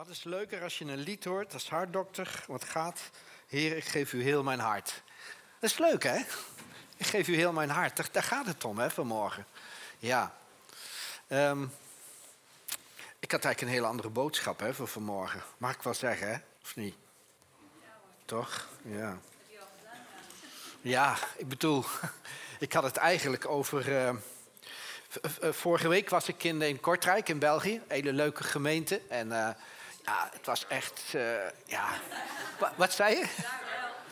Wat is leuker als je een lied hoort als hartdokter, wat gaat, Heer, ik geef u heel mijn hart. Dat is leuk, hè? Ik geef u heel mijn hart. Daar, gaat het om, hè, vanmorgen. Ja. Ehm, ik had eigenlijk een hele andere boodschap hè, voor vanmorgen. Mag ik wel zeggen, hè? Of niet? Toch? Ja. Ja, ik bedoel, ik had het eigenlijk over. eh, v- vorige week was ik in, Kortrijk in België, hele leuke gemeente. En eh, ja, het was echt. eh, ja. Wa- wat zei je?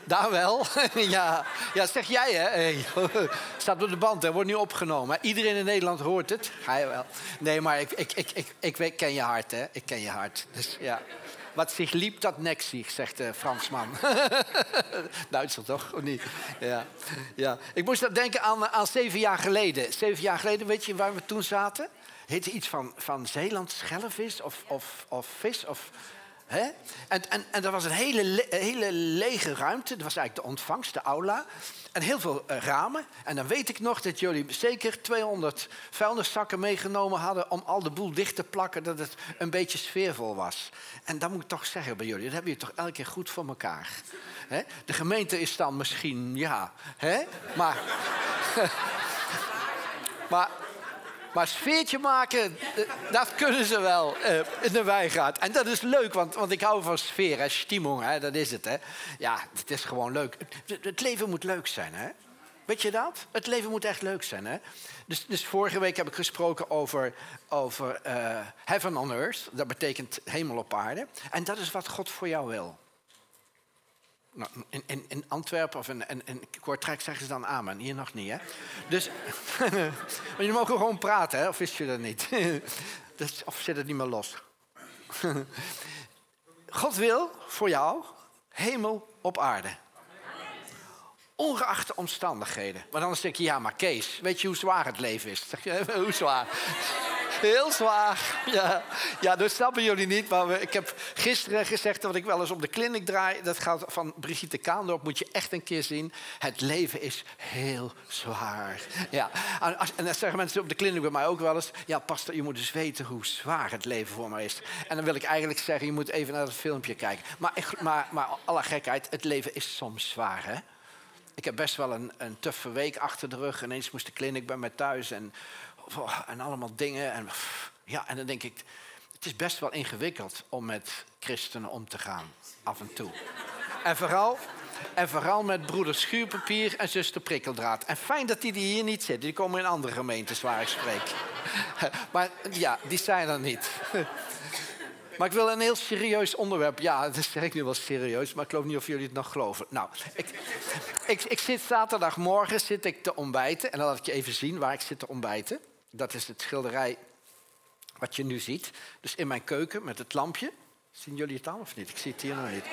Daar wel. ja. ja, zeg jij hè? Staat op de band, hè? wordt nu opgenomen. Iedereen in Nederland hoort het. Ga je wel. Nee, maar ik, ik, ik, ik, ik ken je hart, hè? Ik ken je hart. Dus ja. Wat zich liep, dat nek zich, zegt de Fransman. Duitser toch? Of niet? Ja. ja. Ik moest dat denken aan, aan zeven jaar geleden. Zeven jaar geleden, weet je waar we toen zaten? Heette iets van, van Zeeland schellevis of, of, of vis? Of, hè? En, en, en er was een hele, le- hele lege ruimte. Dat was eigenlijk de ontvangst, de aula. En heel veel eh, ramen. En dan weet ik nog dat jullie zeker 200 vuilniszakken meegenomen hadden... om al de boel dicht te plakken, dat het een beetje sfeervol was. En dat moet ik toch zeggen bij jullie. Dat hebben jullie toch elke keer goed voor elkaar. Hè? De gemeente is dan misschien, ja... Hè? Maar... maar maar sfeertje maken, eh, dat kunnen ze wel eh, in de wijngaard. En dat is leuk, want, want ik hou van sfeer, hè, stimmung, hè, dat is het. Hè. Ja, het is gewoon leuk. Het, het leven moet leuk zijn, hè. Weet je dat? Het leven moet echt leuk zijn, hè. Dus, dus vorige week heb ik gesproken over, over eh, heaven on earth. Dat betekent hemel op aarde. En dat is wat God voor jou wil. Nou, in, in, Antwerpen of in, in, Kortrijk zeggen ze dan amen. Hier nog niet, hè? Dus, maar jullie mogen gewoon praten, hè? Of wist je dat niet? of zit het niet meer los? God wil voor jou hemel op aarde. Ongeacht de omstandigheden. Maar dan zeg je, ja, maar Kees, weet je hoe zwaar het leven is? Zeg je, hoe zwaar? Heel zwaar. Ja, ja dat snappen jullie niet. Maar ik heb gisteren gezegd dat ik wel eens op de clinic draai. Dat gaat van Brigitte Kaandorp. Moet je echt een keer zien. Het leven is heel zwaar. Ja. En, en dan zeggen mensen op de clinic bij mij ook wel eens. Ja, pastor, je moet dus weten hoe zwaar het leven voor mij is. En dan wil ik eigenlijk zeggen, je moet even naar het filmpje kijken. Maar, maar, maar alle gekheid, het leven is soms zwaar, hè? Ik heb best wel een, een tuffe week achter de rug. Ineens moest de clinic bij mij thuis en, en allemaal dingen. En, ja, en dan denk ik, het is best wel ingewikkeld om met christenen om te gaan. Af en toe. En vooral, en vooral met broeder Schuurpapier en zuster Prikkeldraad. En fijn dat die hier niet zitten. Die komen in andere gemeentes waar ik spreek. Maar ja, die zijn er niet. Maar ik wil een heel serieus onderwerp. Ja, dat zeg ik nu wel serieus, maar ik geloof niet of jullie het nog geloven. Nou, ik, ik, ik zit zaterdagmorgen zit ik te ontbijten. En dan laat ik je even zien waar ik zit te ontbijten. Dat is het schilderij wat je nu ziet. Dus in mijn keuken met het lampje. Zien jullie het al of niet? Ik zie het hier nog niet.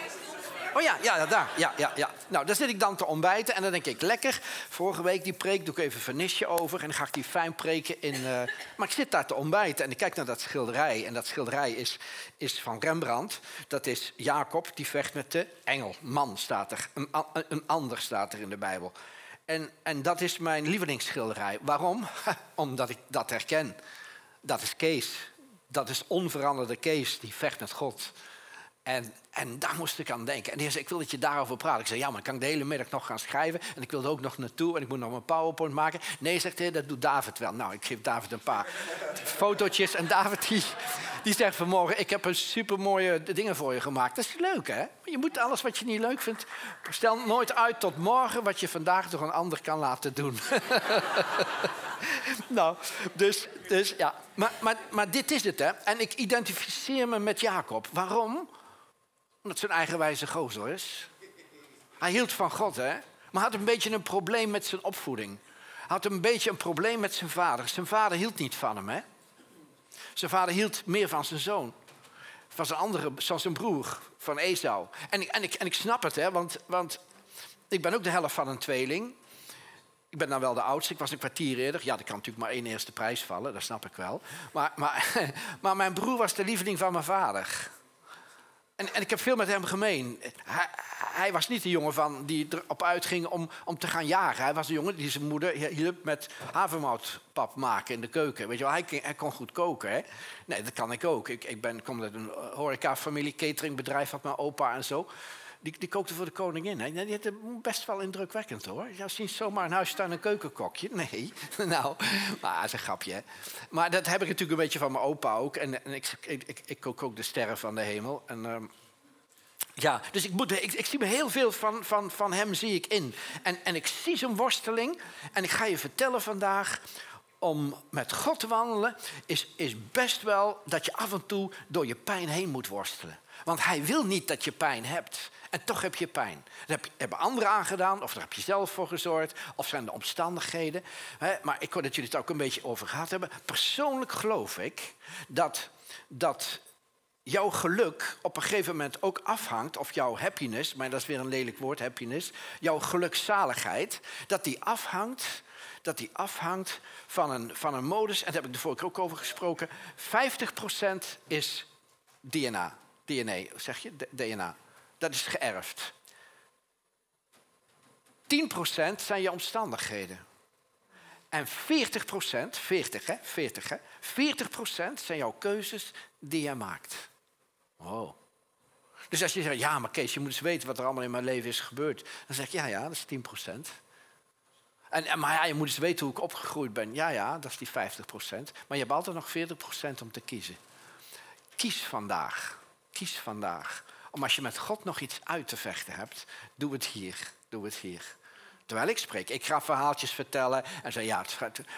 Oh ja, ja, daar. Ja, ja, ja. Nou, daar zit ik dan te ontbijten en dan denk ik, lekker. Vorige week die preek doe ik even vernisje over en dan ga ik die fijn preken in... eh, Maar ik zit daar te ontbijten en ik kijk naar dat schilderij. En dat schilderij is, is van Rembrandt. Dat is Jacob, die vecht met de engel. Man staat er. Een ander staat er in de Bijbel. En, en dat is mijn lievelingsschilderij. Waarom? Omdat ik dat herken. Dat is Kees. Dat is onveranderde Kees, die vecht met God. En, en daar moest ik aan denken. En die zei, ik wil dat je daarover praat. Ik zei, ja, maar kan ik de hele middag nog gaan schrijven? En ik wil er ook nog naartoe en ik moet nog een powerpoint maken. Nee, zegt hij, dat doet David wel. Nou, ik geef David een paar fotootjes. En David die, die zegt vanmorgen, ik heb een supermooie dingen voor je gemaakt. Dat is leuk, hè? Je moet alles wat je niet leuk vindt... Stel nooit uit tot morgen wat je vandaag door een ander kan laten doen. nou, dus, dus ja. Maar, maar, maar dit is het, hè. En ik identificeer me met Jacob. Waarom? Omdat zijn eigenwijze gozer is. Hij hield van God, hè. Maar had een beetje een probleem met zijn opvoeding. Had een beetje een probleem met zijn vader. Zijn vader hield niet van hem, hè. Zijn vader hield meer van zijn zoon. Van zijn andere, van zijn broer, van Esau. En ik, en ik, en ik snap het, hè, want, want ik ben ook de helft van een tweeling. Ik ben dan wel de oudste, ik was een kwartier eerder. Ja, er kan natuurlijk maar één eerste prijs vallen, dat snap ik wel. Maar, maar, maar mijn broer was de lieveling van mijn vader. En, en ik heb veel met hem gemeen. Hij, was niet de jongen van die erop uitging om, om te gaan jagen. Hij was de jongen die zijn moeder hielp met havermoutpap maken in de keuken. Weet je wel, hij, hij kon goed koken. Hè? Nee, dat kan ik ook. Ik, ik ben, kom uit een horecafamilie, cateringbedrijf had mijn opa en zo. Die, kookte voor de koningin. Hè? Die had best wel indrukwekkend hoor. Ja, niet zomaar een huistuin een keukenkokje. Nee, nou, maar dat is een grapje. Hè? Maar dat heb ik natuurlijk een beetje van mijn opa ook. En, en ik, ik, ik, kook ook de sterren van de hemel. En, uh, ja, dus ik, moet, ik, zie me heel veel van, van, van hem zie ik in. En, en ik zie zijn worsteling. En ik ga je vertellen vandaag om met God te wandelen is, is best wel dat je af en toe door je pijn heen moet worstelen. Want hij wil niet dat je pijn hebt. En toch heb je pijn. Dat hebben anderen aangedaan, of daar heb je zelf voor gezorgd, of zijn de omstandigheden. Maar ik hoor dat jullie het ook een beetje over gehad hebben. Persoonlijk geloof ik dat, dat jouw geluk op een gegeven moment ook afhangt, of jouw happiness, maar dat is weer een lelijk woord, happiness, jouw gelukzaligheid, dat die afhangt, dat die afhangt van een, van een modus, en daar heb ik de vorige ook over gesproken, 50% is DNA. DNA, zeg je? DNA. Dat is geërfd. 10% zijn je omstandigheden. En 40%, 40 hè, 40 hè, 40% zijn jouw keuzes die je maakt. Oh. Dus als je zegt, ja, maar Kees, je moet eens weten wat er allemaal in mijn leven is gebeurd. Dan zeg ik, ja, ja, dat is 10%. En, maar ja, je moet eens weten hoe ik opgegroeid ben. Ja, ja, dat is die 50%. Maar je hebt altijd nog 40% om te kiezen. Kies vandaag. Kies vandaag. Om als je met God nog iets uit te vechten hebt, doe het hier. Doe het hier. Terwijl ik spreek. Ik ga verhaaltjes vertellen. En zei, ja,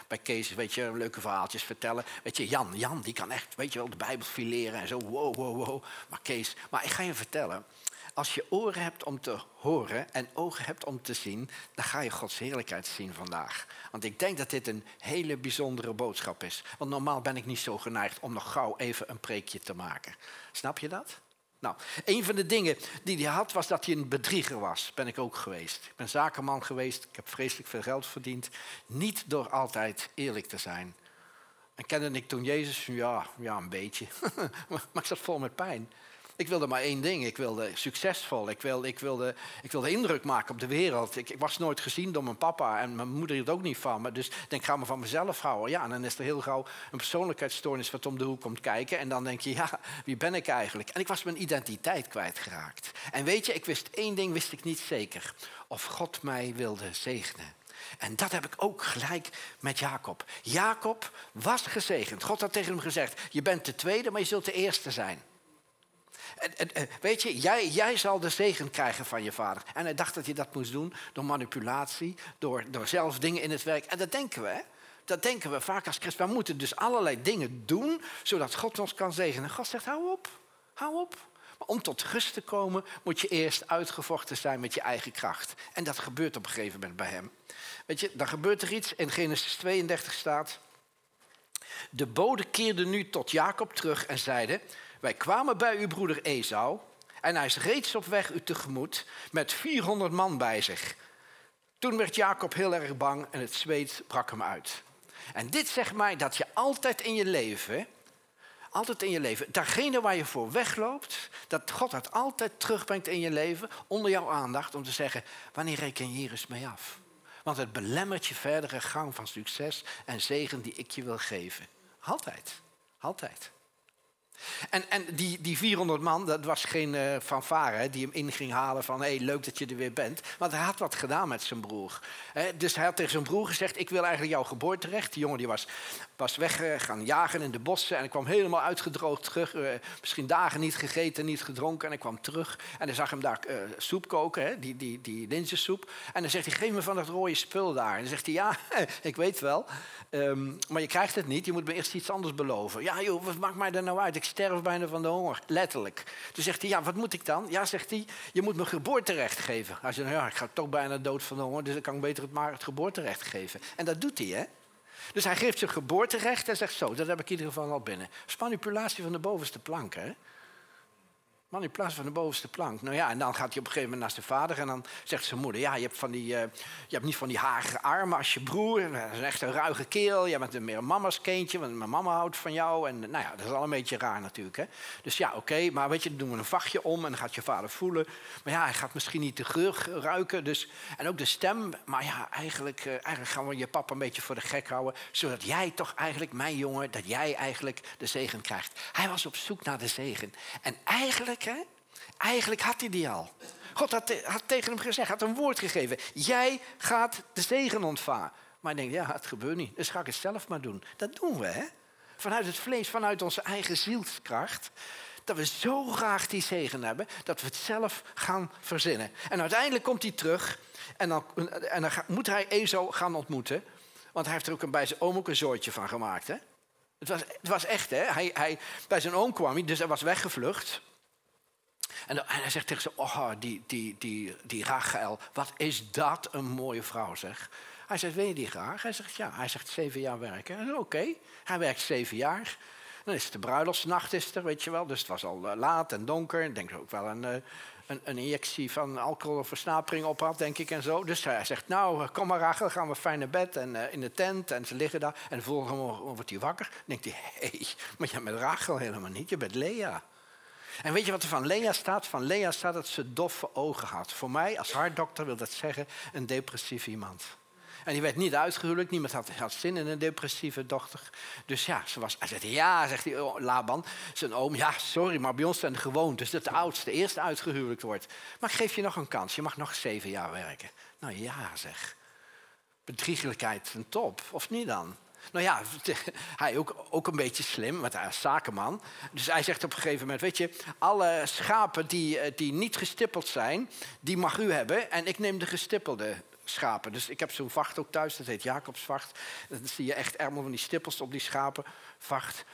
bij Kees, weet je, leuke verhaaltjes vertellen. Weet je, Jan, Jan, die kan echt, weet je wel, de Bijbel fileren en zo. Wow, wow, wow. Maar Kees, maar ik ga je vertellen. Als je oren hebt om te horen en ogen hebt om te zien, dan ga je Gods heerlijkheid zien vandaag. Want ik denk dat dit een hele bijzondere boodschap is. Want normaal ben ik niet zo geneigd om nog gauw even een preekje te maken. Snap je dat? Nou, een van de dingen die hij had was dat hij een bedrieger was. Ben ik ook geweest. Ik ben zakenman geweest. Ik heb vreselijk veel geld verdiend. Niet door altijd eerlijk te zijn. En kende ik toen Jezus? Ja, ja een beetje. maar ik zat vol met pijn. Ik wilde maar één ding. Ik wilde succesvol. Ik wilde, ik wilde, ik wilde indruk maken op de wereld. Ik, ik, was nooit gezien door mijn papa. En mijn moeder hield ook niet van me. Dus ik denk, ga me van mezelf houden. Ja, en dan is er heel gauw een persoonlijkheidsstoornis wat om de hoek komt kijken. En dan denk je, ja, wie ben ik eigenlijk? En ik was mijn identiteit kwijtgeraakt. En weet je, ik wist één ding, wist ik niet zeker. Of God mij wilde zegenen. En dat heb ik ook gelijk met Jacob. Jacob was gezegend. God had tegen hem gezegd: Je bent de tweede, maar je zult de eerste zijn. Weet je, jij, jij zal de zegen krijgen van je vader. En hij dacht dat hij dat moest doen door manipulatie, door, door zelf dingen in het werk. En dat denken we, hè? Dat denken we vaak als christen. We moeten dus allerlei dingen doen, zodat God ons kan zegenen. En God zegt, hou op, hou op. Maar om tot rust te komen, moet je eerst uitgevochten zijn met je eigen kracht. En dat gebeurt op een gegeven moment bij hem. Weet je, dan gebeurt er iets. In Genesis 32 staat... De bode keerde nu tot Jacob terug en zeide... Wij kwamen bij uw broeder Esau en hij is reeds op weg u tegemoet met 400 man bij zich. Toen werd Jacob heel erg bang en het zweet brak hem uit. En dit zegt mij dat je altijd in je leven, altijd in je leven, datgene waar je voor wegloopt, dat God het altijd terugbrengt in je leven, onder jouw aandacht, om te zeggen, wanneer reken je hier eens mee af? Want het belemmert je verdere gang van succes en zegen die ik je wil geven. Altijd, altijd. En, en die, die 400 man, dat was geen uh, fanfare die hem in ging halen van... hé, hey, leuk dat je er weer bent. Want hij had wat gedaan met zijn broer. dus hij had tegen zijn broer gezegd... ik wil eigenlijk jouw geboorterecht. Die jongen die was, was weg uh, gaan jagen in de bossen... en kwam helemaal uitgedroogd terug. Uh, misschien dagen niet gegeten, niet gedronken. En hij kwam terug en hij zag hem daar soep koken, die, die, die linzensoep. En dan zegt hij, geef me van dat rode spul daar. En dan zegt hij, ja, ik weet wel... Um, maar je krijgt het niet, je moet me eerst iets anders beloven. Ja joh, wat maakt mij er nou uit? Sterf bijna van de honger, letterlijk. Toen zegt hij, ja, wat moet ik dan? Ja, zegt hij, je moet me geboorterecht geven. Hij zegt, ja, ik ga toch bijna dood van de honger, dus dan kan ik beter het maar het geboorterecht geven. En dat doet hij, hè? Dus hij geeft zijn geboorterecht en zegt zo, dat heb ik in ieder geval al binnen. Dat is manipulatie van de bovenste plank, hè? Man in plaats van de bovenste plank. Nou ja, en dan gaat hij op een gegeven moment naar zijn vader en dan zegt zijn moeder: Ja, je hebt, van die, uh, je hebt niet van die hagere armen als je broer. Dat is echt een ruige keel. Je bent een meer mama's kindje, want mijn mama houdt van jou. En nou ja, dat is al een beetje raar natuurlijk. Hè? Dus ja, oké, maar weet je, dan doen we een vachtje om en dan gaat je vader voelen. Maar ja, hij gaat misschien niet de geur ruiken. Dus, en ook de stem. Maar ja, eigenlijk, uh, eigenlijk gaan we je papa een beetje voor de gek houden. Zodat jij toch eigenlijk, mijn jongen, dat jij eigenlijk de zegen krijgt. Hij was op zoek naar de zegen. En eigenlijk Eigenlijk had hij die al. God had, had, tegen hem gezegd, had een woord gegeven. Jij gaat de zegen ontvangen. Maar hij denkt, ja, het gebeurt niet. Dus ga ik het zelf maar doen. Dat doen we, hè? Vanuit het vlees, vanuit onze eigen zielskracht. Dat we zo graag die zegen hebben, dat we het zelf gaan verzinnen. En uiteindelijk komt hij terug en dan, en dan moet hij Ezo gaan ontmoeten. Want hij heeft er ook bij zijn oom ook een zoortje van gemaakt, hè? Het was, het was echt, hè? Hij, hij, bij zijn oom kwam hij, dus hij was weggevlucht. En, hij zegt tegen ze, oh, die, die, die, die Rachel, wat is dat een mooie vrouw, zeg. Hij zegt, wil je die graag? Hij zegt, ja. Hij zegt, zeven jaar werken. Oké, hij werkt zeven jaar. Dan is het de bruiloftsnacht, is er, weet je wel. Dus het was al eh, laat en donker. Ik denk ook wel een, eh, een, een, injectie van alcohol of versnapering op had, denk ik, en zo. Dus hij zegt, nou, kom maar Rachel, gaan we fijn naar bed en in de tent. En ze liggen daar. En de volgende morgen wordt hij wakker. Dan denkt hij, hé, hey, maar jij bent Rachel helemaal niet, je bent Lea. En weet je wat er van Lea staat? Van Lea staat dat ze doffe ogen had. Voor mij als hartdokter wil dat zeggen een depressief iemand. En die werd niet uitgehuwelijkd. Niemand had, zin in een depressieve dochter. Dus ja, ze was. Hij zegt, ja, zegt die Laban, zijn oom. Ja, sorry, maar bij ons zijn de gewoontes dat de oudste eerst uitgehuwelijkt wordt. Maar ik geef je nog een kans. Je mag nog zeven jaar werken. Nou ja, zeg. Bedriegelijkheid een top, of niet dan? Nou ja, hij ook, ook een beetje slim, want hij is zakenman. Dus hij zegt op een gegeven moment, weet je, alle schapen die, eh, die niet gestippeld zijn, die mag u hebben. En ik neem de gestippelde schapen. Dus ik heb zo'n vacht ook thuis, dat heet Jacobsvacht. Dan zie je echt allemaal van die stippels op die schapenvacht.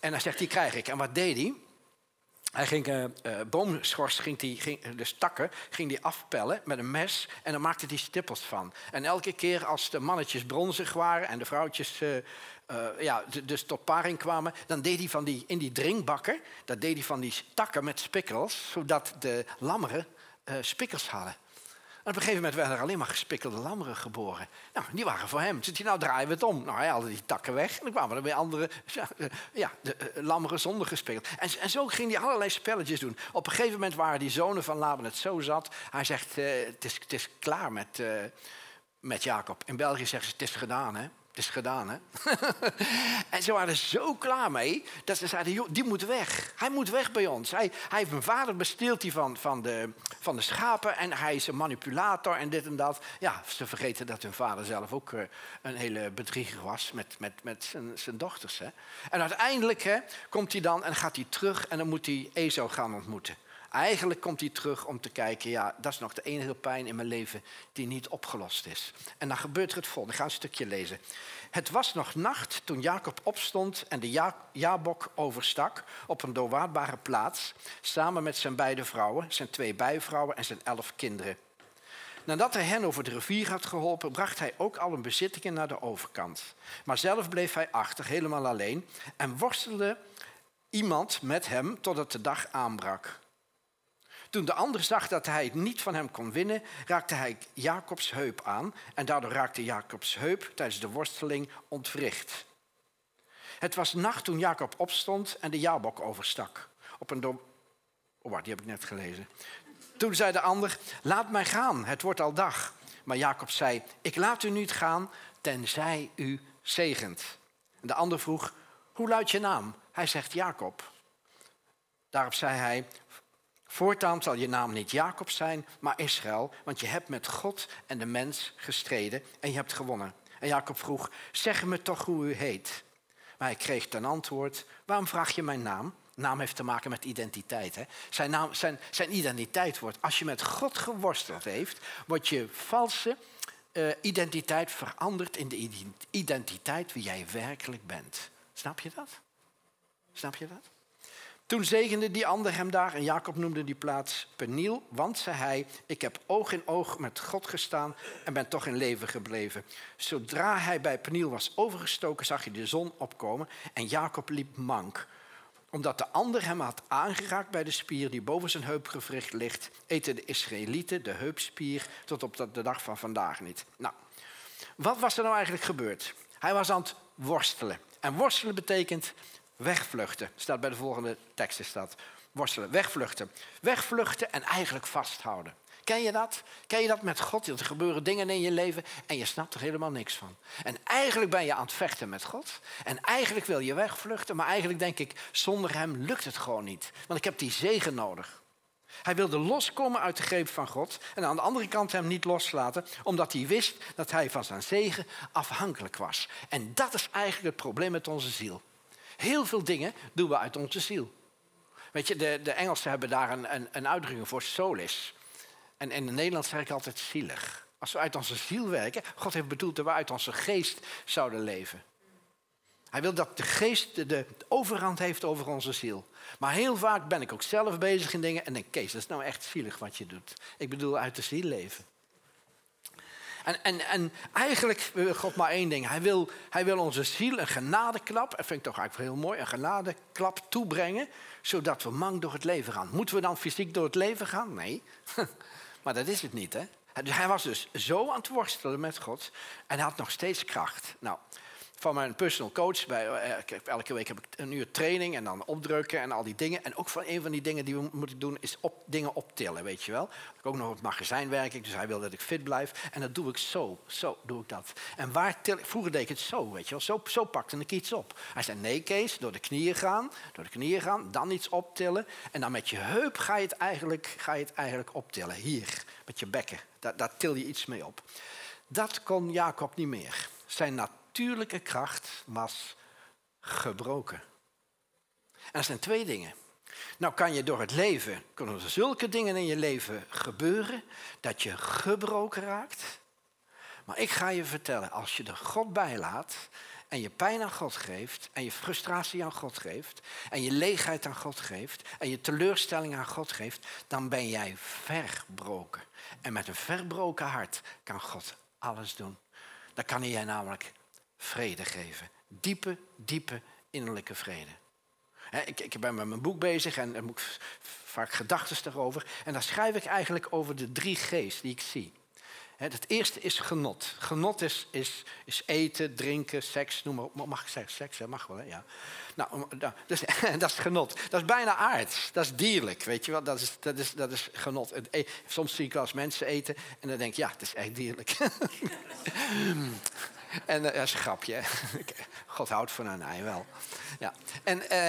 En hij zegt, die krijg ik. En wat deed hij? Hij ging uh, boomschors, ging die, ging, dus takken, ging die afpellen met een mes en dan maakte hij stippels van. En elke keer als de mannetjes bronzig waren en de vrouwtjes uh, ja, dus tot paring kwamen, dan deed hij van die, in die drinkbakken, dat deed hij van die takken met spikkels, zodat de lammeren spikkels hadden op een gegeven moment werden er alleen maar gespikkelde lammeren geboren. Nou, die waren voor hem. Zit hij nou draaien we het om. Nou, hij haalde die takken weg. En dan kwamen er weer andere ja, de, uh, lammeren zonder gespikkeld. En, en, zo ging hij allerlei spelletjes doen. Op een gegeven moment waren die zonen van Laban het zo zat. Hij zegt, uh, het, is, is klaar met, met Jacob. In België zeggen ze, het is gedaan, hè. Het is gedaan, hè? en ze waren zo klaar mee dat ze zeiden: die moet weg. Hij moet weg bij ons. Hij, hij heeft mijn vader besteelt hij van, van, de, van de schapen en hij is een manipulator en dit en dat. Ja, ze vergeten dat hun vader zelf ook uh, een hele bedrieger was met, met, met zijn, zijn dochters. Hè? En uiteindelijk hè, komt hij dan en gaat hij terug en dan moet hij Ezo gaan ontmoeten. Eigenlijk komt hij terug om te kijken, ja, dat is nog de enige pijn in mijn leven die niet opgelost is. En dan gebeurt er het volgende. Ik ga een stukje lezen. Het was nog nacht toen Jacob opstond en de ja Jabok overstak op een doorwaadbare plaats, samen met zijn beide vrouwen, zijn twee bijvrouwen en zijn elf kinderen. Nadat hij hen over de rivier had geholpen, bracht hij ook al een bezittingen naar de overkant. Maar zelf bleef hij achter, helemaal alleen, en worstelde iemand met hem totdat de dag aanbrak. Toen de ander zag dat hij het niet van hem kon winnen, raakte hij Jacobs heup aan. En daardoor raakte Jacobs heup tijdens de worsteling ontwricht. Het was nacht toen Jacob opstond en de Jabok overstak. Op een do Oh, die heb ik net gelezen. Toen zei de ander, laat mij gaan, het wordt al dag. Maar Jacob zei, ik laat u niet gaan, tenzij u zegent. En de ander vroeg, hoe luidt je naam? Hij zegt Jacob. Daarop zei hij, Voortaan zal je naam niet Jacob zijn, maar Israël, want je hebt met God en de mens gestreden en je hebt gewonnen. En Jacob vroeg, zeg me toch hoe u heet. Maar hij kreeg ten antwoord, waarom vraag je mijn naam? Naam heeft te maken met identiteit. Hè? Zijn, naam, zijn, zijn identiteit wordt, als je met God geworsteld heeft, wordt je valse uh, identiteit veranderd in de identiteit wie jij werkelijk bent. Snap je dat? Snap je dat? Toen zegende die ander hem daar en Jacob noemde die plaats Peniel, want, zei hij, ik heb oog in oog met God gestaan en ben toch in leven gebleven. Zodra hij bij Peniel was overgestoken, zag hij de zon opkomen en Jacob liep mank. omdat de ander hem had aangeraakt bij de spier die boven zijn heupgewricht ligt, eten de Israëlieten de heupspier tot op de dag van vandaag niet. Nou, wat was er nou eigenlijk gebeurd? Hij was aan het worstelen. En worstelen betekent wegvluchten. Staat bij de volgende tekst staat. Worstelen, wegvluchten. Wegvluchten en eigenlijk vasthouden. Ken je dat? Ken je dat met God? Er gebeuren dingen in je leven en je snapt er helemaal niks van. En eigenlijk ben je aan het vechten met God. En eigenlijk wil je wegvluchten, maar eigenlijk denk ik, zonder hem lukt het gewoon niet. Want ik heb die zegen nodig. Hij wilde loskomen uit de greep van God en aan de andere kant hem niet loslaten, omdat hij wist dat hij van zijn zegen afhankelijk was. En dat is eigenlijk het probleem met onze ziel. Heel veel dingen doen we uit onze ziel. Weet je, de, de Engelsen hebben daar een, een, een uitdrukking voor, solis. En in het Nederlands zeg ik altijd zielig. Als we uit onze ziel werken, God heeft bedoeld dat we uit onze geest zouden leven. Hij wil dat de geest de overhand heeft over onze ziel. Maar heel vaak ben ik ook zelf bezig in dingen en denk, Kees, dat is nou echt zielig wat je doet. Ik bedoel uit de ziel leven. En, en, en eigenlijk wil God maar één ding. Hij wil, hij wil onze ziel een genadeklap, dat vind ik toch eigenlijk heel mooi, een genadeklap toebrengen, zodat we mang door het leven gaan. Moeten we dan fysiek door het leven gaan? Nee. Maar dat is het niet, hè? Hij was dus zo aan het worstelen met God en hij had nog steeds kracht. Nou, van mijn personal coach. Bij, eh, elke week heb ik een uur training en dan opdrukken en al die dingen. En ook van een van die dingen die we moeten doen is op, dingen optillen, weet je wel. Ik ook nog op het magazijn werk dus hij wil dat ik fit blijf. En dat doe ik zo, zo doe ik dat. En waar til? Vroeger deed ik het zo, weet je wel. Zo, zo pakte ik iets op. Hij zei, nee Kees, door de knieën gaan, door de knieën gaan, dan iets optillen. En dan met je heup ga je het eigenlijk, ga je het eigenlijk optillen. Hier, met je bekken. Daar, daar til je iets mee op. Dat kon Jacob niet meer. Zijn natuur natuurlijke kracht was gebroken. En dat zijn twee dingen. Nou kan je door het leven, kunnen er zulke dingen in je leven gebeuren dat je gebroken raakt. Maar ik ga je vertellen, als je er God bij laat en je pijn aan God geeft en je frustratie aan God geeft en je leegheid aan God geeft en je teleurstelling aan God geeft, dan ben jij verbroken. En met een verbroken hart kan God alles doen. Dan kan hij jij namelijk vrede geven. Diepe, diepe innerlijke vrede. ik, ik, ben met mijn boek bezig en er moet vaak gedachten erover. En dan schrijf ik eigenlijk over de drie G's die ik zie. Het eerste is genot. Genot is, is, is eten, drinken, seks, noem maar op. Mag ik zeggen seks? Dat mag wel, hè? Ja. Nou, dat is, dat is genot. Dat is bijna aards. Dat is dierlijk, weet je wel. Dat is, dat is, dat is genot. E- soms zie ik eens mensen eten en dan denk ik, ja, het is echt dierlijk. En uh, dat is een grapje. God houdt van een ei wel. Ja. En, uh,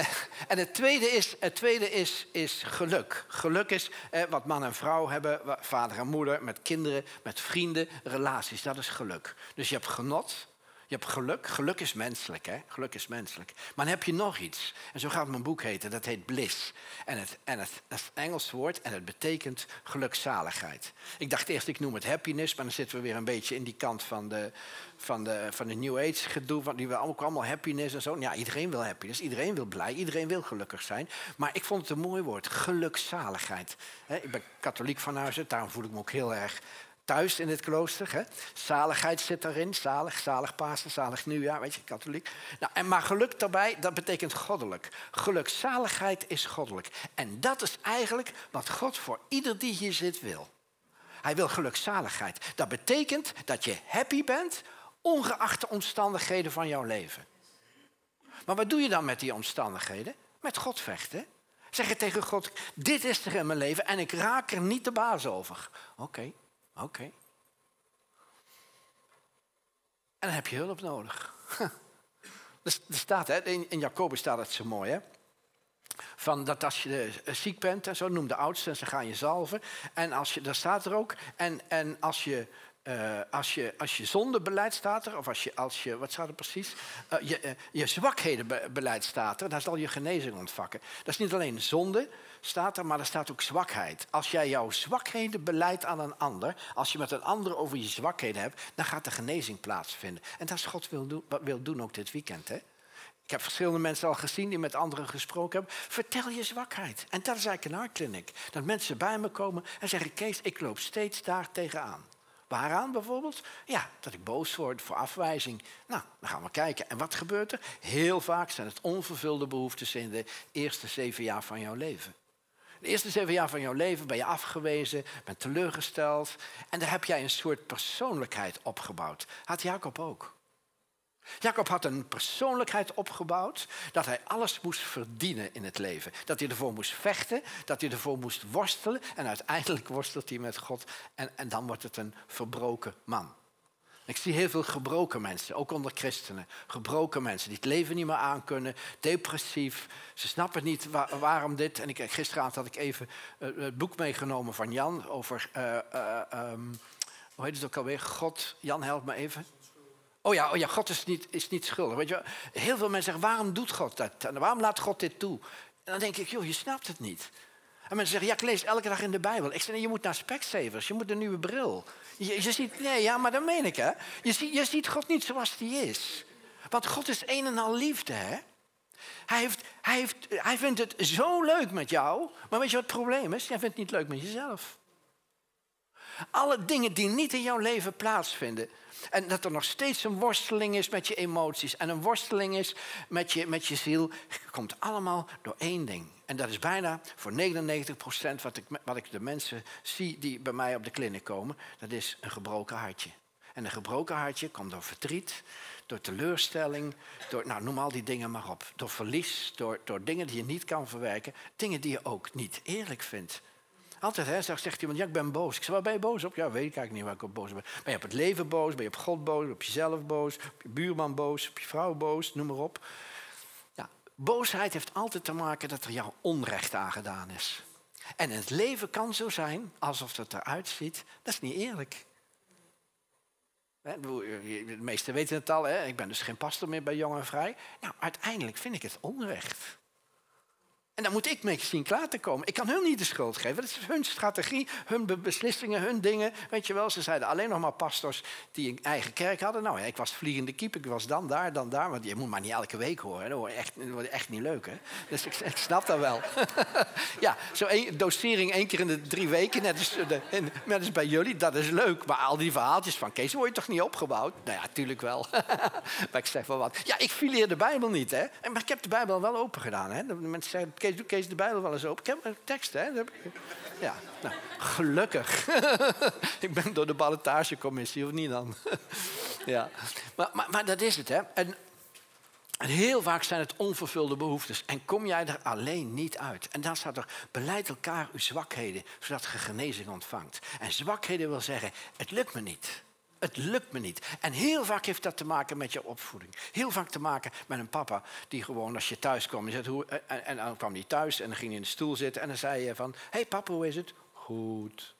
en het tweede, is, het tweede is, is geluk. Geluk is uh, wat man en vrouw hebben, vader en moeder, met kinderen, met vrienden, relaties. Dat is geluk. Dus je hebt genot, je hebt geluk. Geluk is menselijk, hè? Geluk is menselijk. Maar dan heb je nog iets. En zo gaat mijn boek heten. Dat heet bliss. En, het, en het, een Engels woord en het betekent gelukzaligheid. Ik dacht eerst, ik noem het happiness. Maar dan zitten we weer een beetje in die kant van de, van de, van de New Age gedoe. Want die wil ook allemaal happiness en zo. Ja, iedereen wil happiness. Iedereen wil blij. Iedereen wil gelukkig zijn. Maar ik vond het een mooi woord. Gelukzaligheid. Ik ben katholiek van huis Daarom voel ik me ook heel erg thuis in het klooster. Hè? Zaligheid zit daarin. Zalig, zalig Pasen, zalig nieuwjaar, weet je, katholiek. Nou, en maar geluk daarbij, dat betekent goddelijk. Gelukzaligheid is goddelijk. En dat is eigenlijk wat God voor ieder die hier zit wil. Hij wil gelukzaligheid. Dat betekent dat je happy bent, ongeacht de omstandigheden van jouw leven. Maar wat doe je dan met die omstandigheden? Met God vechten. Zeg je tegen God, dit is er in mijn leven en ik raak er niet de baas over. Oké, Oké. En dan heb je hulp nodig. er staat, hè, in Jacobus staat het zo mooi, hè? Van dat als je eh, ziek bent en zo, noem de oudste en ze gaan je zalven. En als je, daar staat er ook, en, en als je uh, als, je, als je zondebeleid staat er, of als je, als je wat staat er precies? Uh, je, uh, je zwakhedenbeleid staat er, daar zal je genezing ontvakken. Dat is niet alleen zonde, staat er, maar er staat ook zwakheid. Als jij jouw zwakheden beleidt aan een ander, als je met een ander over je zwakheden hebt, dan gaat de genezing plaatsvinden. En dat is God wil, doen, wil doen ook dit weekend. Hè? Ik heb verschillende mensen al gezien die met anderen gesproken hebben. Vertel je zwakheid. En dat is eigenlijk een hartkliniek. Dat mensen bij me komen en zeggen, Kees, ik loop steeds daar tegenaan. Waaraan bijvoorbeeld? Ja, dat ik boos word voor afwijzing. Nou, dan gaan we kijken. En wat gebeurt er? Heel vaak zijn het onvervulde behoeftes in de eerste zeven jaar van jouw leven. De eerste zeven jaar van jouw leven ben je afgewezen, bent teleurgesteld. En daar heb jij een soort persoonlijkheid opgebouwd. Had Jacob ook. Jacob had een persoonlijkheid opgebouwd dat hij alles moest verdienen in het leven. Dat hij ervoor moest vechten, dat hij ervoor moest worstelen. En uiteindelijk worstelt hij met God en, en dan wordt het een verbroken man. Ik zie heel veel gebroken mensen, ook onder christenen. Gebroken mensen die het leven niet meer aankunnen, depressief. Ze snappen niet waarom dit. En ik, gisteravond had ik even uh, het boek meegenomen van Jan over, uh, uh, um, hoe heet het ook alweer? God, Jan help me even. Oh ja, oh ja God is niet, is niet schuldig. Weet je, heel veel mensen zeggen, waarom doet God dat? Waarom laat God dit toe? En dan denk ik, joh, je snapt het niet. En mensen zeggen, ja, ik lees elke dag in de Bijbel. Ik zeg, je moet naar Specsavers, je moet een nieuwe bril. Je, ziet, nee, ja, maar dat meen ik, hè. Je, ziet, je ziet God niet zoals hij is. Want God is een en al liefde, hè. Hij, heeft, hij, heeft, hij vindt het zo leuk met jou. Maar weet je wat het probleem is? Hij vindt het niet leuk met jezelf. Alle dingen die niet in jouw leven plaatsvinden. En dat er nog steeds een worsteling is met je emoties. En een worsteling is met je, met je ziel. Komt allemaal door één ding. En dat is bijna voor 99 procent wat ik, wat ik de mensen zie die bij mij op de kliniek komen. Dat is een gebroken hartje. En een gebroken hartje komt door verdriet, door teleurstelling, door, nou, noem al die dingen maar op. Door verlies, door, door dingen die je niet kan verwerken, dingen die je ook niet eerlijk vindt. Altijd hè, zegt, iemand, ja, ik ben boos. Ik zeg, waar ben je boos op? Ja, weet ik eigenlijk niet waar ik op boos ben. Ben je op het leven boos? Ben je op God boos? Op jezelf boos? Op je buurman boos? Op je vrouw boos? Noem maar op. Ja, boosheid heeft altijd te maken dat er jou onrecht aangedaan is. En het leven kan zo zijn, alsof het eruit ziet. Dat is niet eerlijk. De meesten weten het al, hè? ik ben dus geen pastor meer bij Jong en Vrij. Nou, uiteindelijk vind ik het onrecht. En dan moet ik mee zien klaar te komen. Ik kan hun niet de schuld geven. Dat is hun strategie, hun beslissingen, hun dingen. Weet je wel, ze zeiden alleen nog maar pastors die een eigen kerk hadden. Nou ja, ik was vliegende kiep, ik was dan daar, dan daar. Want je moet maar niet elke week horen. Dat wordt echt, wordt echt niet leuk, hè. Dus ik, snap dat wel. ja, zo'n dosering één keer in de drie weken, net als, bij jullie, dat is leuk. Maar al die verhaaltjes van Kees, word je toch niet opgebouwd? Nou ja, natuurlijk wel. maar ik zeg wel wat. Ja, ik fileer de Bijbel niet, hè. Maar ik heb de Bijbel wel open gedaan, hè. De mensen zeggen, Kees, doe Kees de Bijbel wel eens open. Ik heb een tekst, hè? Ja, nou, gelukkig. ik ben door de ballotagecommissie, of niet dan? ja, maar, maar, dat is het, hè? En, en heel vaak zijn het onvervulde behoeftes. En kom jij er alleen niet uit. En dan staat er, beleid elkaar uw zwakheden, zodat je genezing ontvangt. En zwakheden wil zeggen, het lukt me niet. Het lukt me niet. En heel vaak heeft dat te maken met je opvoeding. Heel vaak te maken met een papa die gewoon als je thuis kwam... Zegt, hoe, en, dan kwam hij thuis en dan ging hij in de stoel zitten... en dan zei je van, hé hey papa, hoe is het? Goed.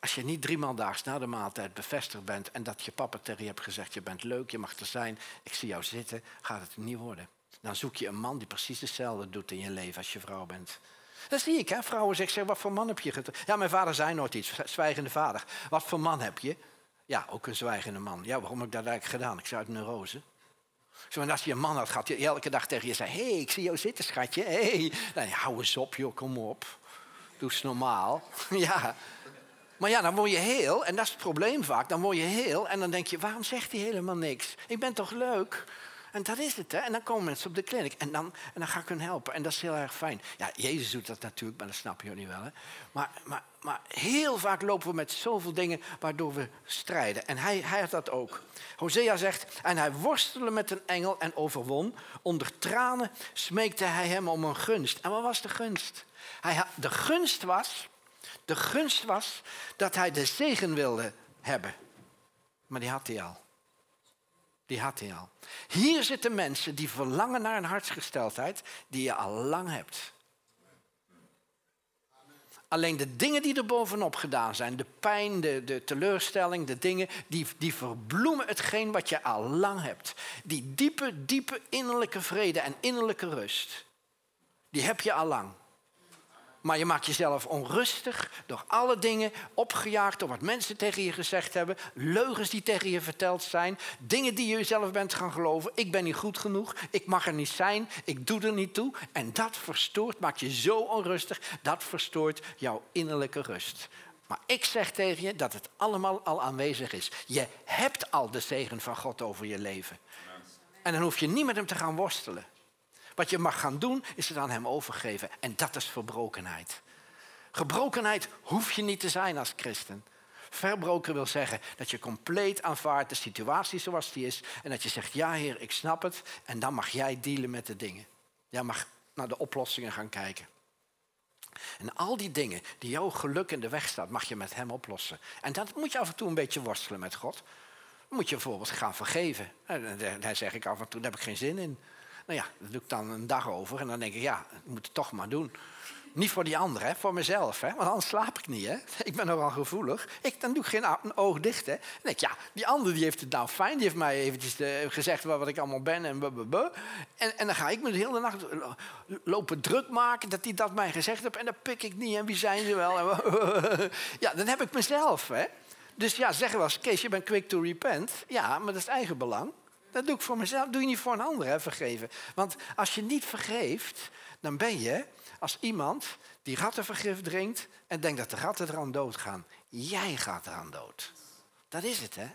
Als je niet driemaal daags na de maaltijd bevestigd bent... en dat je papa tegen je hebt gezegd, je bent leuk, je mag er zijn... ik zie jou zitten, gaat het niet worden. Dan zoek je een man die precies hetzelfde doet in je leven als je vrouw bent... Dat zie ik, hè. Vrouwen zeggen, wat voor man heb je Ja, mijn vader zei nooit iets, zwijgende vader. Wat voor man heb je? Ja, ook een zwijgende man. Ja, waarom heb ik dat eigenlijk gedaan? Ik zei uit neurose. Zo, en als je een man had gehad, die elke dag tegen je zei... hé, hey, ik zie jou zitten, schatje. Hey. hou eens op, joh, kom op. Doe eens normaal. ja. Maar ja, dan word je heel, en dat is het probleem vaak. Dan word je heel en dan denk je, waarom zegt hij helemaal niks? Ik ben toch leuk? En dat is het. Hè? En dan komen mensen op de kliniek en dan, en dan ga ik hun helpen. En dat is heel erg fijn. Ja, Jezus doet dat natuurlijk, maar dat snappen jullie wel. Hè? Maar, maar, maar heel vaak lopen we met zoveel dingen waardoor we strijden. En hij, hij had dat ook. Hosea zegt, en hij worstelde met een engel en overwon. Onder tranen smeekte hij hem om een gunst. En wat was de gunst? Hij had, de gunst was, de gunst was dat hij de zegen wilde hebben. Maar die had hij al. Die had hij al. Hier zitten mensen die verlangen naar een hartsgesteldheid die je al lang hebt. Alleen de dingen die er bovenop gedaan zijn, de pijn, de, de teleurstelling, de dingen, die, die verbloemen hetgeen wat je al lang hebt. Die diepe, diepe innerlijke vrede en innerlijke rust, die heb je al lang. Maar je maakt jezelf onrustig door alle dingen, opgejaagd door wat mensen tegen je gezegd hebben, leugens die tegen je verteld zijn, dingen die je jezelf bent gaan geloven. Ik ben niet goed genoeg, ik mag er niet zijn, ik doe er niet toe. En dat verstoort, maakt je zo onrustig, dat verstoort jouw innerlijke rust. Maar ik zeg tegen je dat het allemaal al aanwezig is. Je hebt al de zegen van God over je leven. En dan hoef je niet met hem te gaan worstelen. Wat je mag gaan doen, is het aan hem overgeven. En dat is verbrokenheid. Gebrokenheid hoef je niet te zijn als christen. Verbroken wil zeggen dat je compleet aanvaardt de situatie zoals die is. En dat je zegt, ja heer, ik snap het. En dan mag jij dealen met de dingen. Jij mag naar de oplossingen gaan kijken. En al die dingen die jouw geluk in de weg staat, mag je met hem oplossen. En dat moet je af en toe een beetje worstelen met God. Dan moet je bijvoorbeeld gaan vergeven. En daar zeg ik af en toe, daar heb ik geen zin in. Nou ja, dat doe ik dan een dag over en dan denk ik, ja, ik moet het toch maar doen. Niet voor die anderen, hè, voor mezelf. Hè, want anders slaap ik niet. Hè. Ik ben nogal gevoelig. Ik, dan doe ik geen een oog dicht. Hè. Dan denk ik, ja, die ander die heeft het nou fijn. Die heeft mij eventjes eh, gezegd wat ik allemaal ben. En, en, dan ga ik me de hele nacht lopen druk maken dat hij dat mij gezegd heeft. En dan pik ik niet. En wie zijn ze wel? ja, dan heb ik mezelf. Hè. Dus ja, zeggen we als Kees, je bent quick to repent. Ja, maar dat is eigen belang. Dat doe ik voor mezelf. doe je niet voor een ander, hè, vergeven. Want als je niet vergeeft, dan ben je als iemand die rattenvergif drinkt en denkt dat de ratten eraan doodgaan. Jij gaat eraan dood. Dat is het, hè?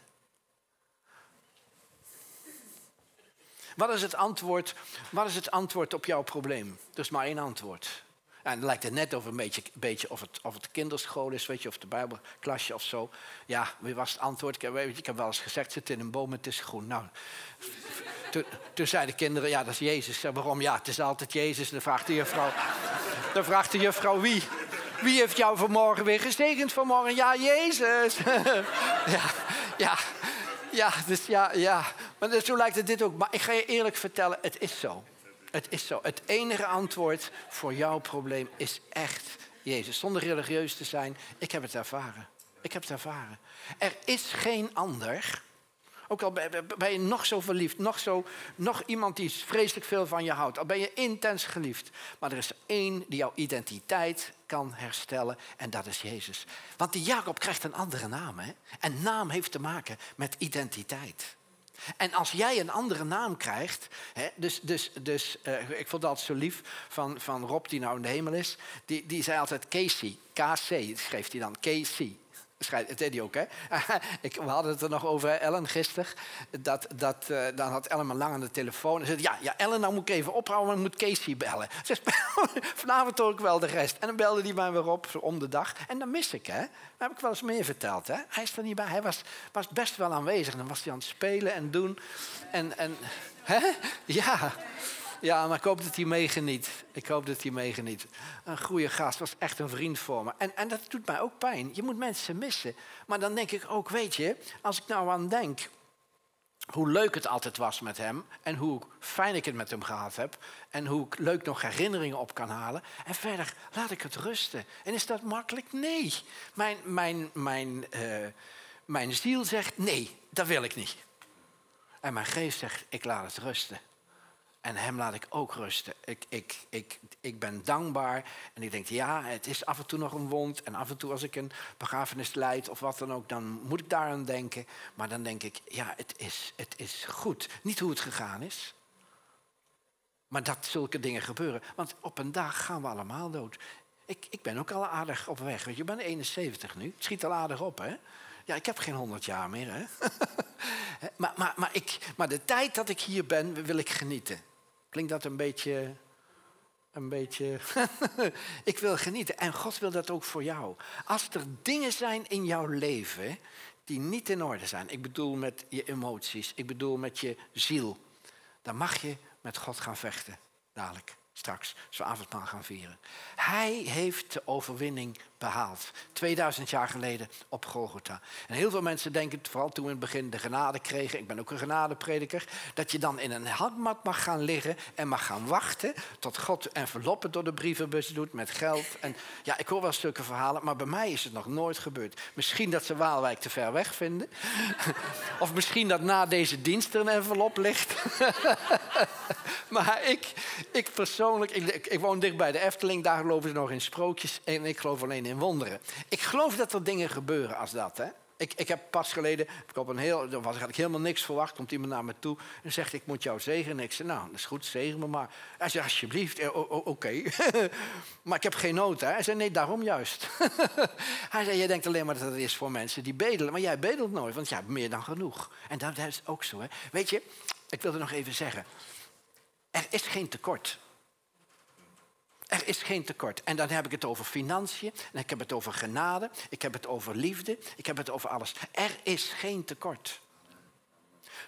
Wat is het antwoord, wat is het antwoord op jouw probleem? Is maar één antwoord. En dan lijkt het net over een beetje, beetje of, het, het kinderschool is, weet je, of de bijbelklasje of zo. Ja, wie was het antwoord? Ik heb, ik heb wel eens gezegd, zit in een boom, het is groen. Nou, toen, zeiden de kinderen, ja, dat is Jezus. Waarom? Ja, het is altijd Jezus. Dan vraagt de juffrouw, dan vraagt de juffrouw wie? Wie heeft jou vanmorgen weer gezegend vanmorgen? Ja, Jezus. ja, ja, ja, dus ja, ja. Maar zo lijkt het dit ook. Maar ik ga je eerlijk vertellen, het is zo. Het is zo. Het enige antwoord voor jouw probleem is echt Jezus. Zonder religieus te zijn, ik heb het ervaren. Ik heb het ervaren. Er is geen ander ook al ben je nog zo verliefd, nog, zo, nog iemand die vreselijk veel van je houdt. Al ben je intens geliefd. Maar er is één die jouw identiteit kan herstellen en dat is Jezus. Want die Jacob krijgt een andere naam. Hè? En naam heeft te maken met identiteit. En als jij een andere naam krijgt, hè, dus, dus, dus uh, ik vond dat zo lief van, van Rob die nou in de hemel is, die, die zei altijd Casey, KC schreef hij dan, Casey. Deed hij ook, hè? Ik, we hadden het er nog over, Ellen, gisteren. Dat, dat, uh, dan had Ellen me lang aan de telefoon. En zei, ja, ja, Ellen, nou moet ik even ophouden, maar ik moet Casey bellen. Ze vanavond hoor ik wel de rest. En dan belde hij mij weer op, om de dag. En dan mis ik, hè? Dat heb ik wel eens meer verteld, hè? Hij is er niet bij. Hij was, was best wel aanwezig. Dan was hij aan het spelen en doen. En, en hè? Ja. Ja, maar ik hoop dat hij meegeniet. Ik hoop dat hij meegeniet. Een goede gast, was echt een vriend voor me. En, en dat doet mij ook pijn. Je moet mensen missen. Maar dan denk ik ook, weet je, als ik nou aan denk hoe leuk het altijd was met hem en hoe fijn ik het met hem gehad heb en hoe ik leuk nog herinneringen op kan halen. En verder laat ik het rusten. En is dat makkelijk? Nee. Mijn, mijn, mijn, uh, mijn ziel zegt nee, dat wil ik niet. En mijn geest zegt ik laat het rusten. En hem laat ik ook rusten. Ik, ik, ik, ik ben dankbaar. En ik denk, ja, het is af en toe nog een wond. En af en toe als ik een begrafenis leid of wat dan ook, dan moet ik daaraan denken. Maar dan denk ik, ja, het is, het is goed. Niet hoe het gegaan is. Maar dat zulke dingen gebeuren. Want op een dag gaan we allemaal dood. Ik, ik ben ook al aardig op weg. Weet je, ik ben 71 nu. Het schiet al aardig op, hè? Ja, ik heb geen 100 jaar meer, hè? maar, maar, maar, ik, maar de tijd dat ik hier ben, wil ik genieten. Klinkt dat een beetje. Een beetje. ik wil genieten. En God wil dat ook voor jou. Als er dingen zijn in jouw leven die niet in orde zijn. Ik bedoel met je emoties. Ik bedoel met je ziel. Dan mag je met God gaan vechten. Dadelijk straks, we avondmaal gaan vieren. Hij heeft de overwinning behaald. 2000 jaar geleden op Golgotha. En heel veel mensen denken, vooral toen we in het begin de genade kregen, ik ben ook een genadeprediker, dat je dan in een handmat mag gaan liggen en mag gaan wachten tot God enveloppen door de brievenbus doet met geld. En ja, ik hoor wel stukken verhalen, maar bij mij is het nog nooit gebeurd. Misschien dat ze Waalwijk te ver weg vinden. of misschien dat na deze dienst er een envelop ligt. maar ik, ik persoonlijk, ik, ik woon dicht bij de Efteling, daar geloven ze nog in sprookjes en ik geloof alleen in wonderen. Ik geloof dat er dingen gebeuren als dat. Hè? Ik, ik heb pas geleden, ik op een heel, er was, had ik helemaal niks verwacht, komt iemand naar me toe en zegt, ik moet jou zegenen. Ik zei, nou, dat is goed, zegen me maar. Hij zei, alsjeblieft, eh, oké. maar ik heb geen nood. Hij zei, nee, daarom juist. Hij zei, je denkt alleen maar dat het is voor mensen die bedelen, maar jij bedelt nooit, want jij hebt meer dan genoeg. En dat is ook zo, hè. Weet je, ik wilde nog even zeggen, er is geen tekort. Er is geen tekort. En dan heb ik het over financiën, en ik heb het over genade, ik heb het over liefde, ik heb het over alles. Er is geen tekort.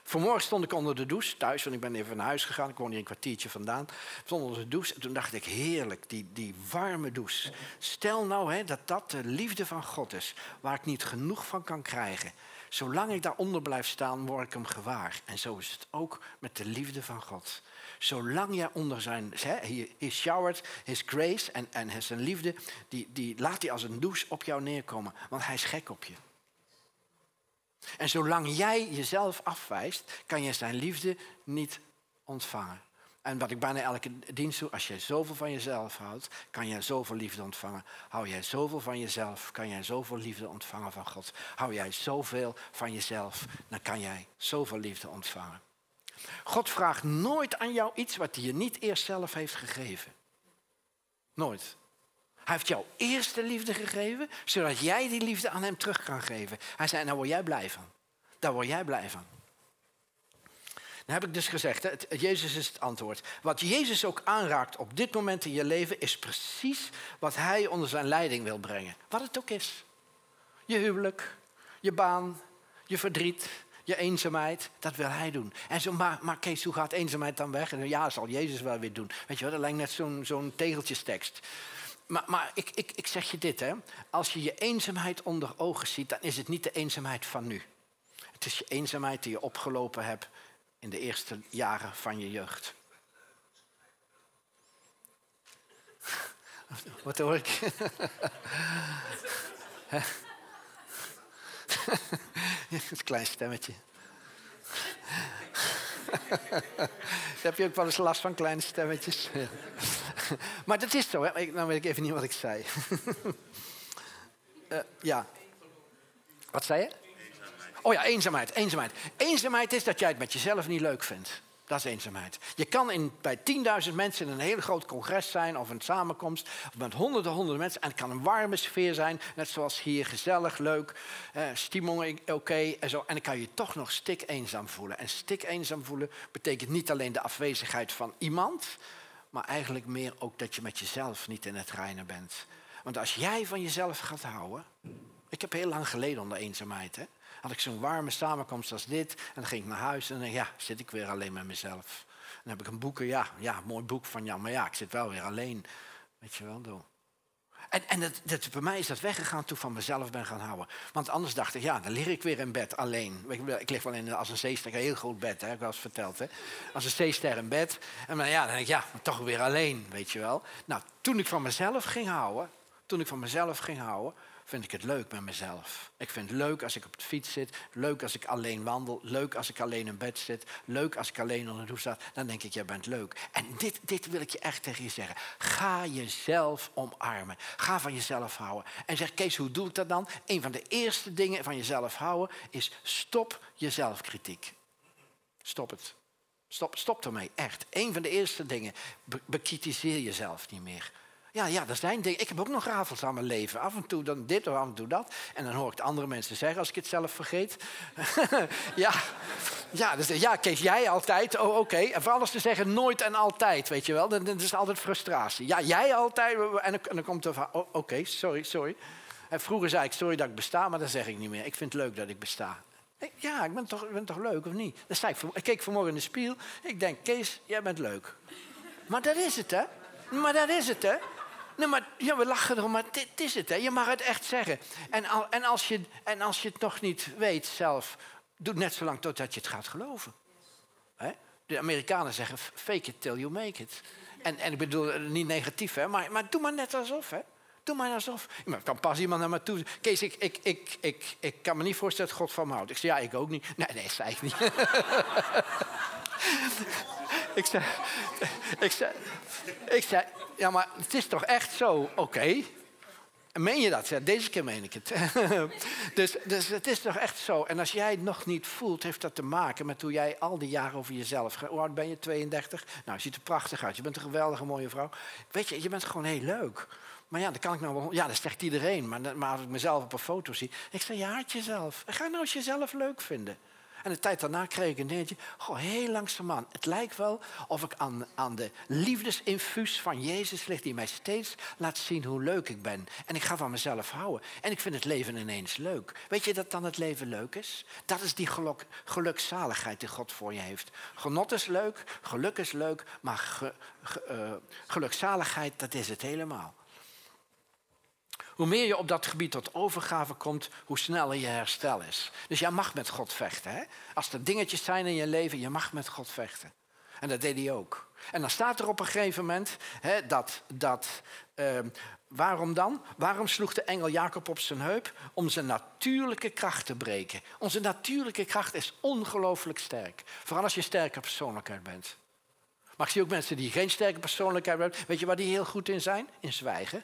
Vanmorgen stond ik onder de douche thuis, want ik ben even naar huis gegaan. Ik woon hier een kwartiertje vandaan. Ik stond onder de douche en toen dacht ik, heerlijk, die, die warme douche. Stel nou hè, dat dat de liefde van God is, waar ik niet genoeg van kan krijgen. Zolang ik daaronder blijf staan, word ik hem gewaar. En zo is het ook met de liefde van God. Zolang jij onder zijn, his showered, his grace en, en zijn liefde, die, die laat hij als een douche op jou neerkomen. Want hij is gek op je. En zolang jij jezelf afwijst, kan je zijn liefde niet ontvangen. En wat ik bijna elke dienst doe, als jij zoveel van jezelf houdt, kan jij zoveel liefde ontvangen. Hou jij zoveel van jezelf, kan jij zoveel liefde ontvangen van God. Hou jij zoveel van jezelf, dan kan jij zoveel liefde ontvangen. God vraagt nooit aan jou iets wat hij je niet eerst zelf heeft gegeven. Nooit. Hij heeft jou eerst de liefde gegeven, zodat jij die liefde aan hem terug kan geven. Hij zei, daar word jij blij van. Daar word jij blij van. Dan heb ik dus gezegd, Jezus is het antwoord. Wat Jezus ook aanraakt op dit moment in je leven, is precies wat hij onder zijn leiding wil brengen. Wat het ook is. Je huwelijk, je baan, je verdriet, je eenzaamheid, dat wil hij doen. En zo, maar, maar Kees, hoe gaat eenzaamheid dan weg? En ja, zal Jezus wel weer doen. Weet je wel, dat lijkt net zo'n zo'n tegeltjestekst. Maar, maar ik, ik, ik zeg je dit, hè. Als je je eenzaamheid onder ogen ziet, dan is het niet de eenzaamheid van nu. Het is je eenzaamheid die je opgelopen hebt in de eerste jaren van je jeugd. Wat hoor ik? een klein stemmetje. Heb je ook wel eens last van kleine stemmetjes? maar dat is zo, hè? Dan nou weet ik even niet wat ik zei. uh, ja. Wat zei je? Oh ja, eenzaamheid, eenzaamheid. Eenzaamheid is dat jij het met jezelf niet leuk vindt. Dat is eenzaamheid. Je kan in, bij 10.000 mensen in een heel groot congres zijn of een samenkomst. Of met honderden, honderden mensen. En het kan een warme sfeer zijn. Net zoals hier, gezellig, leuk. Eh, stimul oké. en zo. en dan kan je je toch nog stik eenzaam voelen. En stik eenzaam voelen betekent niet alleen de afwezigheid van iemand. Maar eigenlijk meer ook dat je met jezelf niet in het reinen bent. Want als jij van jezelf gaat houden. Ik heb heel lang geleden onder eenzaamheid. Hè? Had ik zo'n warme samenkomst als dit. En dan ging ik naar huis en dan ja, zit ik weer alleen met mezelf. Dan heb ik een boeken, ja, ja, mooi boek van ja, maar ja, ik zit wel weer alleen. Weet je wel, door. En, en dat, dat, bij mij is dat weggegaan toen ik van mezelf ben gaan houden. Want anders dacht ik, ja, dan lig ik weer in bed alleen. Ik, lig wel in als een zeester, een heel groot bed, hè, ik wel eens verteld. Hè. Als een zeester in bed. En dan, ja, dan denk ik, ja, maar toch weer alleen, weet je wel. Nou, toen ik van mezelf ging houden, toen ik van mezelf ging houden, vind ik het leuk met mezelf. Ik vind het leuk als ik op de fiets zit, leuk als ik alleen wandel, leuk als ik alleen in bed zit, leuk als ik alleen onder de douche sta. Dan denk ik, jij bent leuk. En dit, dit wil ik je echt tegen je zeggen. Ga jezelf omarmen. Ga van jezelf houden. En zeg, Kees, hoe doe ik dat dan? Een van de eerste dingen van jezelf houden is stop je zelfkritiek. Stop het. Stop, stop ermee, echt. Een van de eerste dingen. bekritiseer jezelf niet meer. Ja, ja, dat zijn dingen. Ik heb ook nog rafels aan mijn leven. Af en toe dan dit of af en toe dat. En dan hoor ik andere mensen zeggen als ik het zelf vergeet. ja, ja, dus, ja, Kees, jij altijd. Oh, oké. En voor alles te zeggen nooit en altijd, weet je wel. Dat, is altijd frustratie. Ja, jij altijd. En dan, dan komt er van, oh, oké, sorry, sorry. En vroeger zei ik, sorry dat ik besta, maar dat zeg ik niet meer. Ik vind het leuk dat ik besta. Ja, ik ben toch, toch leuk, of niet? Dat zei ik, ik keek vanmorgen in de spiegel. Ik denk, Kees, jij bent leuk. Maar dat is het, hè? Maar dat is het, hè? Maar ja, we lachen erom, maar dit is het. Hè. Je mag het echt zeggen. En, al, en, als je, en als je het nog niet weet zelf, doe net zo lang totdat je het gaat geloven. Hè? De Amerikanen zeggen, fake it till you make it. En, en ik bedoel, niet negatief, hè, maar, maar doe maar net alsof. Hè. Doe maar alsof. Maar kan pas iemand naar me toe. Kees, ik, ik, ik, ik, ik kan me niet voorstellen dat God van me houdt. Ik zeg, ja, ik ook niet. Nee, nee, zei ik niet. ik zei, ik ik ja, maar het is toch echt zo? Oké. Meen je dat? Ja, deze keer meen ik het. dus, dus het is toch echt zo. En als jij het nog niet voelt, heeft dat te maken met hoe jij al die jaren over jezelf... Hoe oud ben je? 32? Nou, je ziet er prachtig uit. Je bent een geweldige mooie vrouw. Weet je, je bent gewoon heel leuk. Maar ja, dat kan ik nou wel... Ja, dat zegt iedereen. Maar, maar als ik mezelf op een foto zie... Ik zeg, je haat jezelf. Ga nou eens jezelf leuk vinden. En de tijd daarna kreeg ik een dingetje. Goh, heel langzamerhand. Het lijkt wel of ik aan, aan de liefdesinfuus van Jezus ligt... die mij steeds laat zien hoe leuk ik ben. En ik ga van mezelf houden. En ik vind het leven ineens leuk. Weet je dat dan het leven leuk is? Dat is die geluk, gelukzaligheid die God voor je heeft. Genot is leuk, geluk is leuk... maar ge, uh, gelukzaligheid, dat is het helemaal. Hoe meer je op dat gebied tot overgave komt, hoe sneller je herstel is. Dus jij mag met God vechten. Hè? Als er dingetjes zijn in je leven, je mag met God vechten. En dat deed hij ook. En dan staat er op een gegeven moment hè, dat. dat uh, waarom dan? Waarom sloeg de engel Jacob op zijn heup? Om zijn natuurlijke kracht te breken. Onze natuurlijke kracht is ongelooflijk sterk. Vooral als je sterke persoonlijkheid bent. Maar ik zie ook mensen die geen sterke persoonlijkheid hebben. Weet je waar die heel goed in zijn? In zwijgen.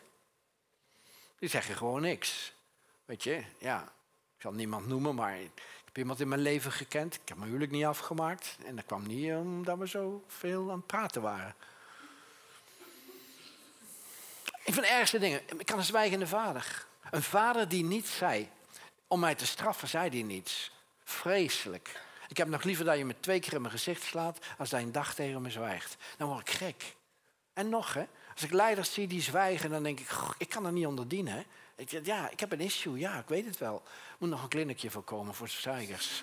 Die zeggen gewoon niks. Weet je, ja. Ik zal niemand noemen, maar ik heb iemand in mijn leven gekend. Ik heb mijn huwelijk niet afgemaakt. En dat kwam niet omdat we zo veel aan het praten waren. Ik vind de ergste dingen. Ik kan een zwijgende vader. Een vader die niets zei. Om mij te straffen, zei hij niets. Vreselijk. Ik heb nog liever dat je me twee keer in mijn gezicht slaat... als je een dag tegen me zwijgt. Dan word ik gek. En nog, hè. Als ik leiders zie die zwijgen, dan denk ik, ik kan er niet onder dienen. Ik, ja, ik heb een issue, ja, ik weet het wel. Moet nog een kliniekje voorkomen voor zwijgers.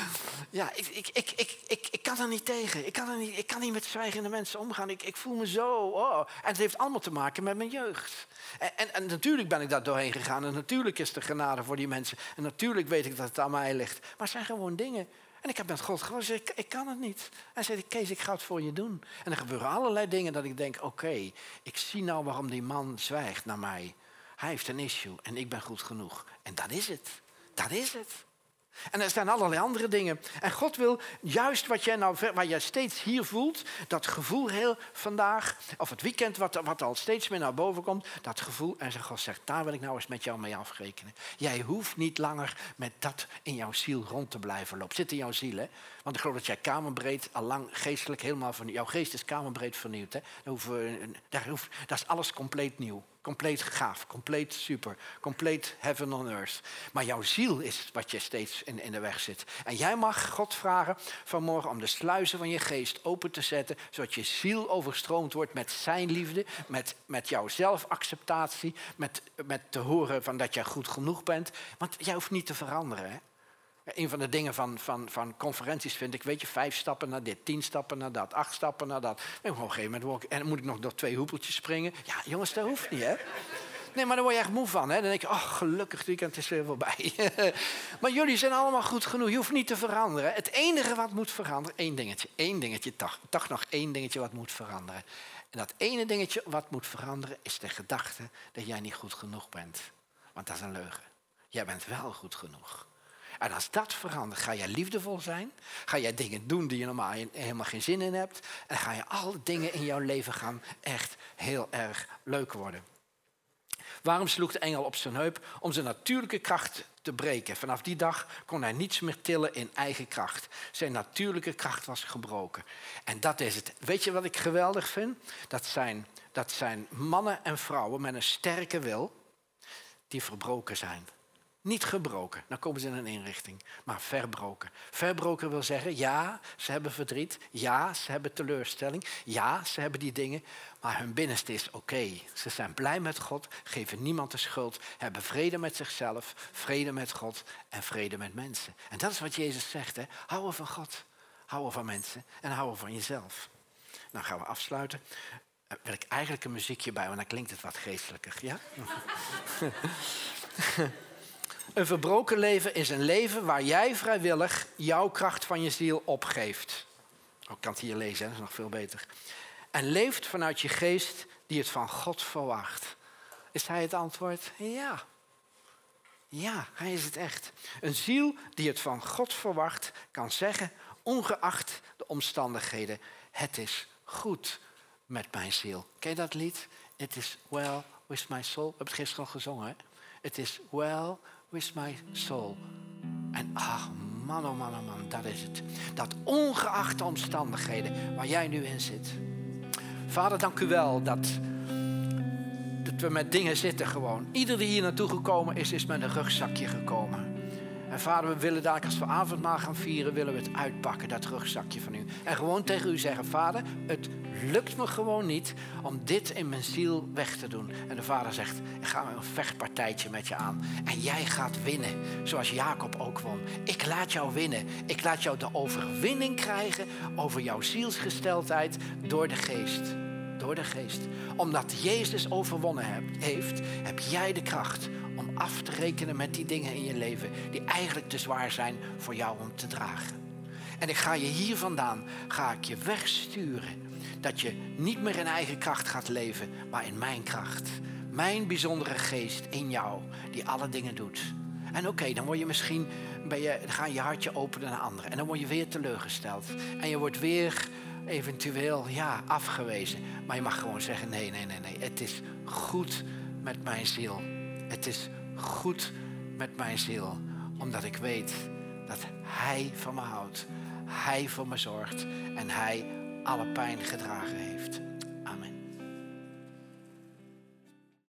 ja, ik, ik, ik, ik, ik, kan er niet tegen. Ik kan, niet, ik kan niet met zwijgende mensen omgaan. Ik, ik voel me zo. Oh. En het heeft allemaal te maken met mijn jeugd. En, en, en, natuurlijk ben ik daar doorheen gegaan. En natuurlijk is er genade voor die mensen. En natuurlijk weet ik dat het aan mij ligt. Maar het zijn gewoon dingen en ik heb met God gewoon gezegd, ik, kan het niet. Hij zei, Kees, ik ga het voor je doen. En er gebeuren allerlei dingen dat ik denk, oké, ik zie nou waarom die man zwijgt naar mij. Hij heeft een issue en ik ben goed genoeg. En dat is het. Dat is het. En er zijn allerlei andere dingen. En God wil juist wat jij nou, waar jij steeds hier voelt, dat gevoel heel vandaag, of het weekend wat, wat al steeds meer naar boven komt, dat gevoel. En God zegt, daar wil ik nou eens met jou mee afrekenen. Jij hoeft niet langer met dat in jouw ziel rond te blijven lopen. Zit in jouw ziel, hè? Want ik geloof dat jij kamerbreed, al lang geestelijk helemaal van jouw geest is kamerbreed vernieuwd. Hè? Daar hoeft, dat is alles compleet nieuw. Compleet gaaf, compleet super, compleet heaven on earth. Maar jouw ziel is wat je steeds in, in de weg zit. En jij mag God vragen vanmorgen om de sluizen van je geest open te zetten, zodat je ziel overstroomd wordt met zijn liefde, met, met jouw zelfacceptatie, met, met te horen van dat jij goed genoeg bent. Want jij hoeft niet te veranderen. Hè? Een van de dingen van, van, van conferenties vind ik, weet je, vijf stappen naar dit, tien stappen naar dat, acht stappen naar dat. En op een gegeven moment en dan moet ik nog door twee hoepeltjes springen. Ja, jongens, dat hoeft niet, hè? Nee, maar daar word je echt moe van. Hè? Dan denk je, oh, gelukkig, het weekend is er voorbij. maar jullie zijn allemaal goed genoeg. Je hoeft niet te veranderen. Het enige wat moet veranderen, één dingetje. één dingetje, toch, toch nog één dingetje wat moet veranderen. En dat ene dingetje wat moet veranderen, is de gedachte dat jij niet goed genoeg bent. Want dat is een leugen. Jij bent wel goed genoeg. En als dat verandert, ga jij liefdevol zijn. Ga jij dingen doen die je normaal helemaal geen zin in hebt. En ga je alle dingen in jouw leven gaan echt heel erg leuk worden. Waarom sloeg de engel op zijn heup? Om zijn natuurlijke kracht te breken. Vanaf die dag kon hij niets meer tillen in eigen kracht. Zijn natuurlijke kracht was gebroken. En dat is het. Weet je wat ik geweldig vind? Dat zijn, dat zijn mannen en vrouwen met een sterke wil die verbroken zijn. Niet gebroken, dan komen ze in een inrichting, maar verbroken. Verbroken wil zeggen, ja, ze hebben verdriet, ja, ze hebben teleurstelling, ja, ze hebben die dingen, maar hun binnenste is oké. Ze zijn blij met God, geven niemand de schuld, hebben vrede met zichzelf, vrede met God en vrede met mensen. En dat is wat Jezus zegt, hè? houden van God, houden van mensen en houden van jezelf. Nou gaan we afsluiten. Uh, wil ik eigenlijk een muziekje bij, want dan klinkt het wat geestelijker, ja? Een verbroken leven is een leven waar jij vrijwillig jouw kracht van je ziel opgeeft. Oh, ik kan het hier lezen, dat is nog veel beter. En leeft vanuit je geest die het van God verwacht. Is hij het antwoord? Ja. Ja, hij is het echt. Een ziel die het van God verwacht kan zeggen, ongeacht de omstandigheden, het is goed met mijn ziel. Ken je dat lied? It is well with my soul. We hebben het gisteren al gezongen. Het is well with my soul. En ach, man, oh man, oh man, dat is het. Dat ongeacht de omstandigheden waar jij nu in zit. Vader, dank u wel dat, dat we met dingen zitten gewoon. Ieder die hier naartoe gekomen is, is met een rugzakje gekomen. En vader, we willen daar als we avondmaal gaan vieren, willen we het uitpakken, dat rugzakje van u. En gewoon tegen u zeggen, vader, het lukt me gewoon niet om dit in mijn ziel weg te doen. En de vader zegt, ik ga een vechtpartijtje met je aan. En jij gaat winnen, zoals Jacob ook won. Ik laat jou winnen. Ik laat jou de overwinning krijgen over jouw zielsgesteldheid door de geest. Door de geest. Omdat Jezus overwonnen heeft, heb jij de kracht om af te rekenen met die dingen in je leven die eigenlijk te zwaar zijn voor jou om te dragen. En ik ga je hier vandaan, ga ik je wegsturen. Dat je niet meer in eigen kracht gaat leven, maar in mijn kracht. Mijn bijzondere geest in jou, die alle dingen doet. En oké, dan word je misschien, ben je, ga je hartje openen naar anderen. En dan word je weer teleurgesteld. En je wordt weer eventueel, ja, afgewezen. Maar je mag gewoon zeggen, nee, nee, nee, nee. Het is goed met mijn ziel. Het is goed met mijn ziel. Omdat ik weet dat Hij van me houdt. Hij voor me zorgt. En Hij alle pijn gedragen heeft.